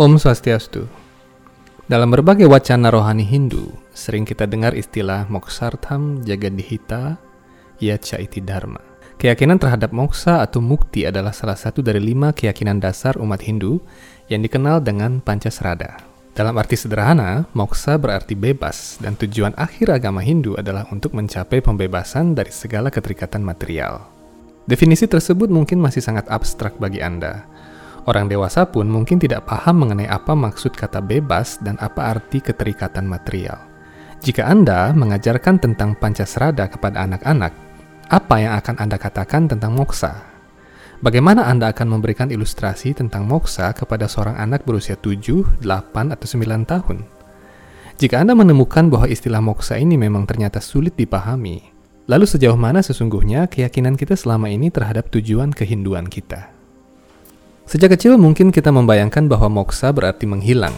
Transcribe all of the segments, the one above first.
Om Swastiastu. Dalam berbagai wacana rohani Hindu, sering kita dengar istilah Moksartham Jagadihita Yacha Iti Dharma. Keyakinan terhadap moksa atau mukti adalah salah satu dari lima keyakinan dasar umat Hindu yang dikenal dengan Pancasrada. Dalam arti sederhana, moksa berarti bebas dan tujuan akhir agama Hindu adalah untuk mencapai pembebasan dari segala keterikatan material. Definisi tersebut mungkin masih sangat abstrak bagi Anda. Orang dewasa pun mungkin tidak paham mengenai apa maksud kata bebas dan apa arti keterikatan material. Jika Anda mengajarkan tentang Pancasrada kepada anak-anak, apa yang akan Anda katakan tentang moksa? Bagaimana Anda akan memberikan ilustrasi tentang moksa kepada seorang anak berusia 7, 8, atau 9 tahun? Jika Anda menemukan bahwa istilah moksa ini memang ternyata sulit dipahami, lalu sejauh mana sesungguhnya keyakinan kita selama ini terhadap tujuan kehinduan kita? Sejak kecil mungkin kita membayangkan bahwa moksa berarti menghilang.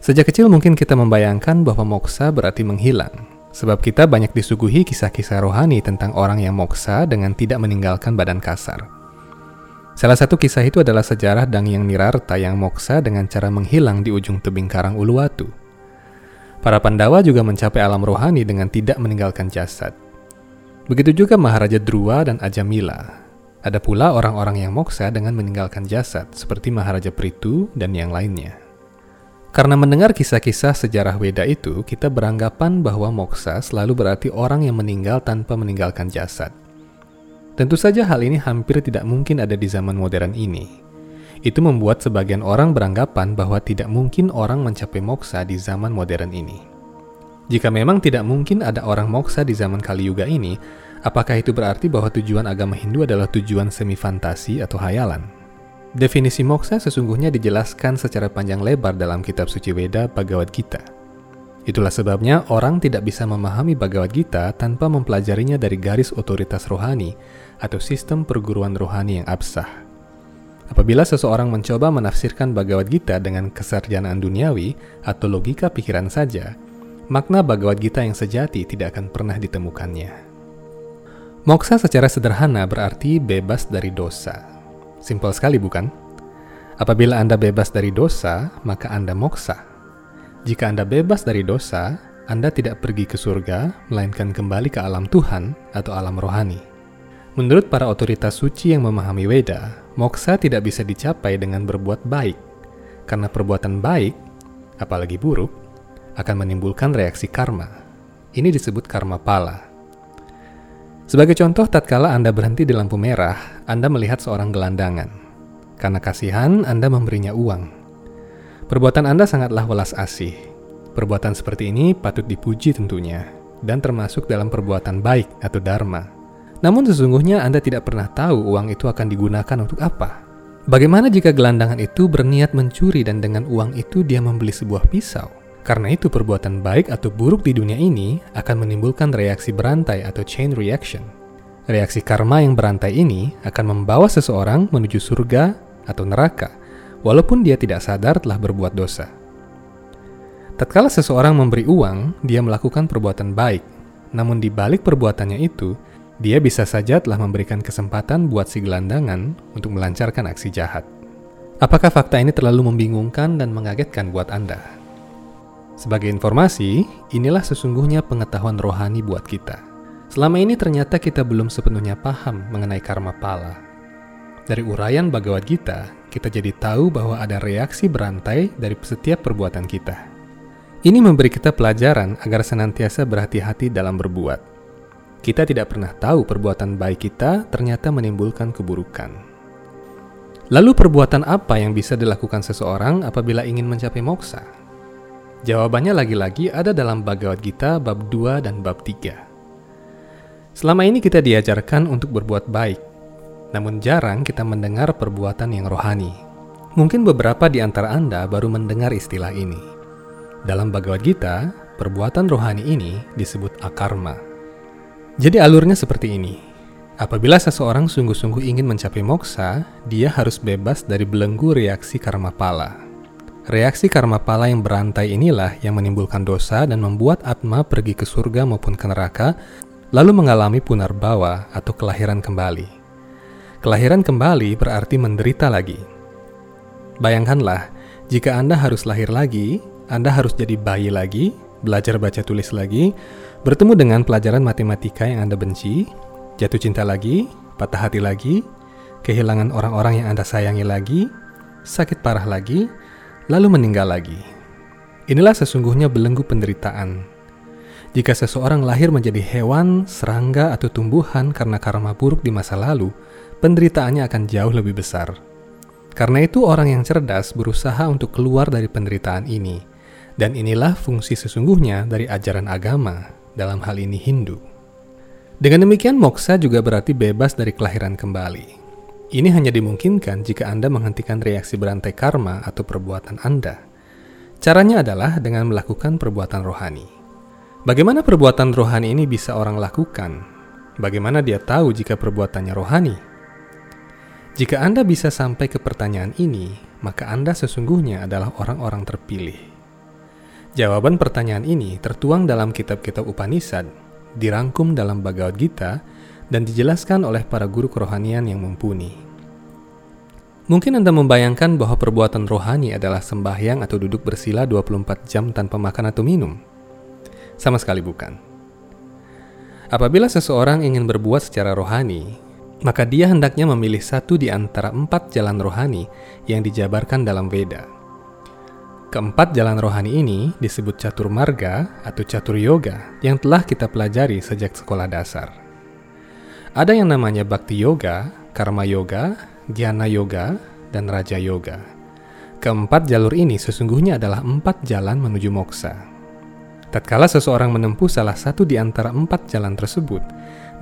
Sejak kecil mungkin kita membayangkan bahwa moksa berarti menghilang, sebab kita banyak disuguhi kisah-kisah rohani tentang orang yang moksa dengan tidak meninggalkan badan kasar. Salah satu kisah itu adalah sejarah Dangyang Nirarta yang moksa dengan cara menghilang di ujung tebing karang Uluwatu. Para Pandawa juga mencapai alam rohani dengan tidak meninggalkan jasad. Begitu juga Maharaja Druwa dan Ajamila. Ada pula orang-orang yang moksa dengan meninggalkan jasad, seperti Maharaja Pritu dan yang lainnya. Karena mendengar kisah-kisah sejarah Weda itu, kita beranggapan bahwa moksa selalu berarti orang yang meninggal tanpa meninggalkan jasad. Tentu saja hal ini hampir tidak mungkin ada di zaman modern ini. Itu membuat sebagian orang beranggapan bahwa tidak mungkin orang mencapai moksa di zaman modern ini. Jika memang tidak mungkin ada orang moksa di zaman Kali Yuga ini, apakah itu berarti bahwa tujuan agama Hindu adalah tujuan semi fantasi atau hayalan? Definisi moksa sesungguhnya dijelaskan secara panjang lebar dalam kitab suci Weda Bhagavad Gita. Itulah sebabnya orang tidak bisa memahami Bhagavad Gita tanpa mempelajarinya dari garis otoritas rohani atau sistem perguruan rohani yang absah. Apabila seseorang mencoba menafsirkan Bhagavad Gita dengan kesarjanaan duniawi atau logika pikiran saja, makna Bhagavad Gita yang sejati tidak akan pernah ditemukannya. Moksa secara sederhana berarti bebas dari dosa. Simpel sekali bukan? Apabila Anda bebas dari dosa, maka Anda moksa. Jika Anda bebas dari dosa, Anda tidak pergi ke surga, melainkan kembali ke alam Tuhan atau alam rohani. Menurut para otoritas suci yang memahami Weda, moksa tidak bisa dicapai dengan berbuat baik, karena perbuatan baik, apalagi buruk, akan menimbulkan reaksi karma. Ini disebut karma pala. Sebagai contoh, tatkala Anda berhenti di lampu merah, Anda melihat seorang gelandangan. Karena kasihan, Anda memberinya uang. Perbuatan Anda sangatlah welas asih. Perbuatan seperti ini patut dipuji tentunya, dan termasuk dalam perbuatan baik atau dharma. Namun sesungguhnya Anda tidak pernah tahu uang itu akan digunakan untuk apa. Bagaimana jika gelandangan itu berniat mencuri dan dengan uang itu dia membeli sebuah pisau? Karena itu perbuatan baik atau buruk di dunia ini akan menimbulkan reaksi berantai atau chain reaction. Reaksi karma yang berantai ini akan membawa seseorang menuju surga atau neraka, walaupun dia tidak sadar telah berbuat dosa. Tatkala seseorang memberi uang, dia melakukan perbuatan baik, namun di balik perbuatannya itu, dia bisa saja telah memberikan kesempatan buat si gelandangan untuk melancarkan aksi jahat. Apakah fakta ini terlalu membingungkan dan mengagetkan buat Anda? Sebagai informasi, inilah sesungguhnya pengetahuan rohani buat kita. Selama ini ternyata kita belum sepenuhnya paham mengenai karma pala. Dari uraian Bhagavad Gita, kita jadi tahu bahwa ada reaksi berantai dari setiap perbuatan kita. Ini memberi kita pelajaran agar senantiasa berhati-hati dalam berbuat. Kita tidak pernah tahu perbuatan baik kita ternyata menimbulkan keburukan. Lalu perbuatan apa yang bisa dilakukan seseorang apabila ingin mencapai moksa? Jawabannya lagi-lagi ada dalam Bhagavad Gita bab 2 dan bab 3. Selama ini kita diajarkan untuk berbuat baik, namun jarang kita mendengar perbuatan yang rohani. Mungkin beberapa di antara Anda baru mendengar istilah ini. Dalam Bhagavad Gita, perbuatan rohani ini disebut akarma. Jadi alurnya seperti ini. Apabila seseorang sungguh-sungguh ingin mencapai moksa, dia harus bebas dari belenggu reaksi karma pala. Reaksi karma pala yang berantai inilah yang menimbulkan dosa dan membuat Atma pergi ke surga maupun ke neraka, lalu mengalami punarbawa atau kelahiran kembali. Kelahiran kembali berarti menderita lagi. Bayangkanlah, Jika Anda harus lahir lagi, Anda harus jadi bayi lagi, belajar baca tulis lagi, bertemu dengan pelajaran matematika yang Anda benci, jatuh cinta lagi, patah hati lagi, kehilangan orang-orang yang Anda sayangi lagi, sakit parah lagi, lalu meninggal lagi. Inilah sesungguhnya belenggu penderitaan. Jika seseorang lahir menjadi hewan, serangga, atau tumbuhan karena karma buruk di masa lalu, penderitaannya akan jauh lebih besar. Karena itu, orang yang cerdas berusaha untuk keluar dari penderitaan ini, dan inilah fungsi sesungguhnya dari ajaran agama, dalam hal ini Hindu. Dengan demikian, moksa juga berarti bebas dari kelahiran kembali. Ini hanya dimungkinkan jika Anda menghentikan reaksi berantai karma atau perbuatan Anda. Caranya adalah dengan melakukan perbuatan rohani. Bagaimana perbuatan rohani ini bisa orang lakukan? Bagaimana dia tahu jika perbuatannya rohani? Jika Anda bisa sampai ke pertanyaan ini, maka Anda sesungguhnya adalah orang-orang terpilih. Jawaban pertanyaan ini tertuang dalam kitab-kitab Upanishad, dirangkum dalam Bhagavad Gita, dan dijelaskan oleh para guru kerohanian yang mumpuni. Mungkin Anda membayangkan bahwa perbuatan rohani adalah sembahyang atau duduk bersila 24 jam tanpa makan atau minum. Sama sekali bukan. Apabila seseorang ingin berbuat secara rohani, maka dia hendaknya memilih satu di antara empat jalan rohani yang dijabarkan dalam Veda. Keempat jalan rohani ini disebut catur marga atau catur yoga yang telah kita pelajari sejak sekolah dasar. Ada yang namanya bhakti yoga, karma yoga, jnana yoga, dan raja yoga. Keempat jalur ini sesungguhnya adalah empat jalan menuju moksa. Tatkala seseorang menempuh salah satu di antara empat jalan tersebut,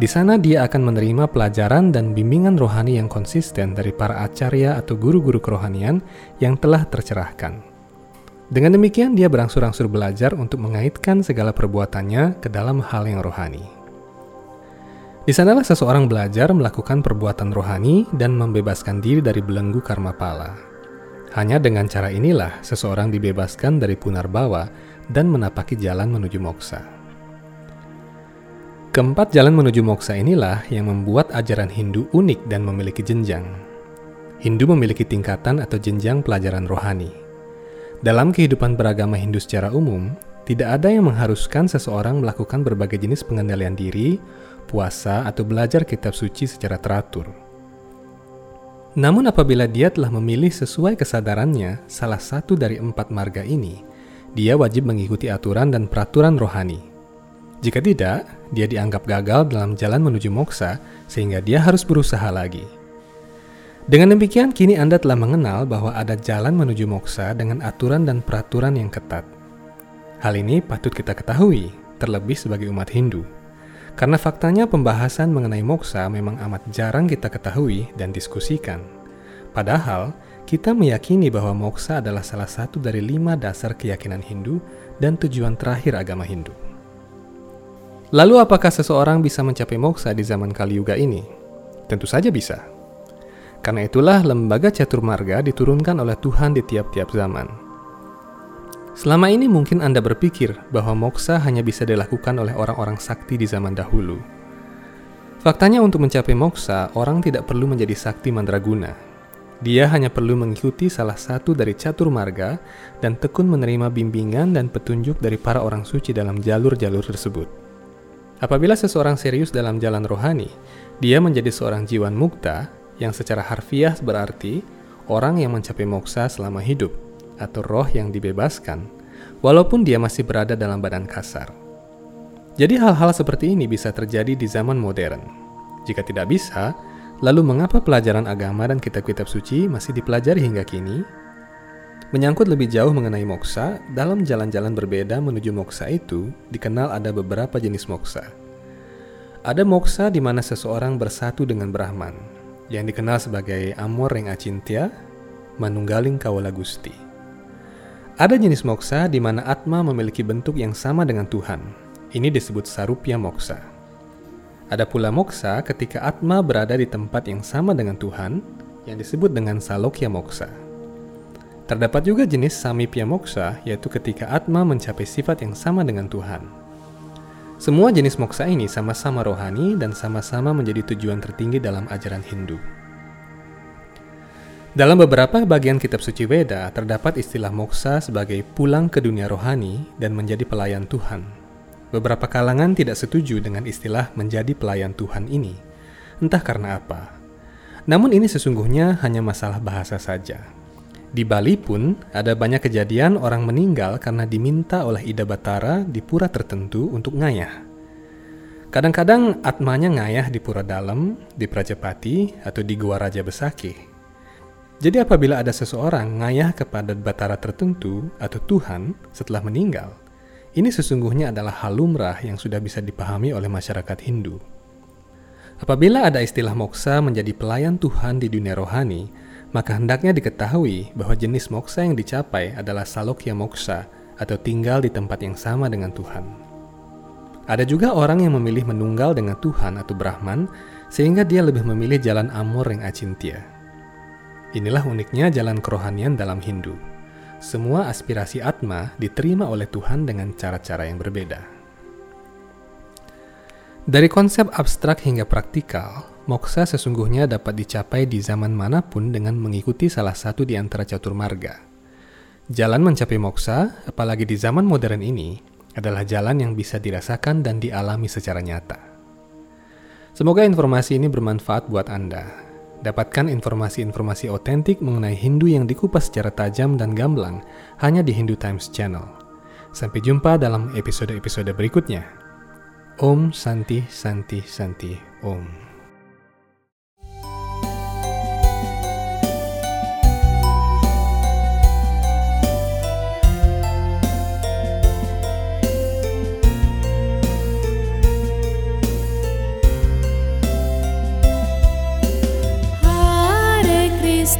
di sana dia akan menerima pelajaran dan bimbingan rohani yang konsisten dari para acarya atau guru-guru kerohanian yang telah tercerahkan. Dengan demikian dia berangsur-angsur belajar untuk mengaitkan segala perbuatannya ke dalam hal yang rohani. Di sanalah seseorang belajar melakukan perbuatan rohani dan membebaskan diri dari belenggu karma pala. Hanya dengan cara inilah seseorang dibebaskan dari punar bawa dan menapaki jalan menuju moksa. Keempat jalan menuju moksa inilah yang membuat ajaran Hindu unik dan memiliki jenjang. Hindu memiliki tingkatan atau jenjang pelajaran rohani. Dalam kehidupan beragama Hindu secara umum, tidak ada yang mengharuskan seseorang melakukan berbagai jenis pengendalian diri, puasa, atau belajar kitab suci secara teratur. Namun apabila dia telah memilih sesuai kesadarannya salah satu dari empat marga ini, dia wajib mengikuti aturan dan peraturan rohani. Jika tidak, dia dianggap gagal dalam jalan menuju moksa, sehingga dia harus berusaha lagi. Dengan demikian, kini Anda telah mengenal bahwa ada jalan menuju moksa dengan aturan dan peraturan yang ketat. Hal ini patut kita ketahui, terlebih sebagai umat Hindu. Karena faktanya pembahasan mengenai moksa memang amat jarang kita ketahui dan diskusikan. Padahal, kita meyakini bahwa moksa adalah salah satu dari lima dasar keyakinan Hindu dan tujuan terakhir agama Hindu. Lalu apakah seseorang bisa mencapai moksa di zaman Kali Yuga ini? Tentu saja bisa. Karena itulah lembaga catur marga diturunkan oleh Tuhan di tiap-tiap zaman. Selama ini mungkin Anda berpikir bahwa moksa hanya bisa dilakukan oleh orang-orang sakti di zaman dahulu. Faktanya untuk mencapai moksa, orang tidak perlu menjadi sakti mandraguna. Dia hanya perlu mengikuti salah satu dari catur marga dan tekun menerima bimbingan dan petunjuk dari para orang suci dalam jalur-jalur tersebut. Apabila seseorang serius dalam jalan rohani, dia menjadi seorang jiwan mukta yang secara harfiah berarti orang yang mencapai moksa selama hidup atau roh yang dibebaskan, walaupun dia masih berada dalam badan kasar. Jadi hal-hal seperti ini bisa terjadi di zaman modern. Jika tidak bisa, lalu mengapa pelajaran agama dan kitab-kitab suci masih dipelajari hingga kini? Menyangkut lebih jauh mengenai moksa, dalam jalan-jalan berbeda menuju moksa itu dikenal ada beberapa jenis moksa. Ada moksa di mana seseorang bersatu dengan Brahman, yang dikenal sebagai Amor Reng Acintya, Manunggaling Kawala Gusti. Ada jenis moksa di mana Atma memiliki bentuk yang sama dengan Tuhan. Ini disebut Sarupya Moksa. Ada pula moksa ketika Atma berada di tempat yang sama dengan Tuhan, yang disebut dengan Salokya Moksa. Terdapat juga jenis samipya moksa, yaitu ketika Atma mencapai sifat yang sama dengan Tuhan. Semua jenis moksa ini sama-sama rohani dan sama-sama menjadi tujuan tertinggi dalam ajaran Hindu. Dalam beberapa bagian kitab suci Weda terdapat istilah moksa sebagai pulang ke dunia rohani dan menjadi pelayan Tuhan. Beberapa kalangan tidak setuju dengan istilah menjadi pelayan Tuhan ini, entah karena apa. Namun ini sesungguhnya hanya masalah bahasa saja. Di Bali pun ada banyak kejadian orang meninggal karena diminta oleh Ida Batara di pura tertentu untuk ngayah. Kadang-kadang atmanya ngayah di pura dalam, di Prajapati, atau di Gua Raja Besaki. Jadi apabila ada seseorang ngayah kepada batara tertentu atau Tuhan setelah meninggal, ini sesungguhnya adalah hal lumrah yang sudah bisa dipahami oleh masyarakat Hindu. Apabila ada istilah moksa menjadi pelayan Tuhan di dunia rohani, maka hendaknya diketahui bahwa jenis moksa yang dicapai adalah salokya moksa atau tinggal di tempat yang sama dengan Tuhan. Ada juga orang yang memilih menunggal dengan Tuhan atau Brahman sehingga dia lebih memilih jalan amor yang acintya. Inilah uniknya jalan kerohanian dalam Hindu. Semua aspirasi Atma diterima oleh Tuhan dengan cara-cara yang berbeda. Dari konsep abstrak hingga praktikal, moksa sesungguhnya dapat dicapai di zaman mana pun dengan mengikuti salah satu di antara catur marga. Jalan mencapai moksa, apalagi di zaman modern ini, adalah jalan yang bisa dirasakan dan dialami secara nyata. Semoga informasi ini bermanfaat buat Anda Dapatkan informasi-informasi otentik mengenai Hindu yang dikupas secara tajam dan gamblang hanya di Hindu Times Channel. Sampai jumpa dalam episode-episode berikutnya. Om Santi Santi Santi Om.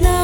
last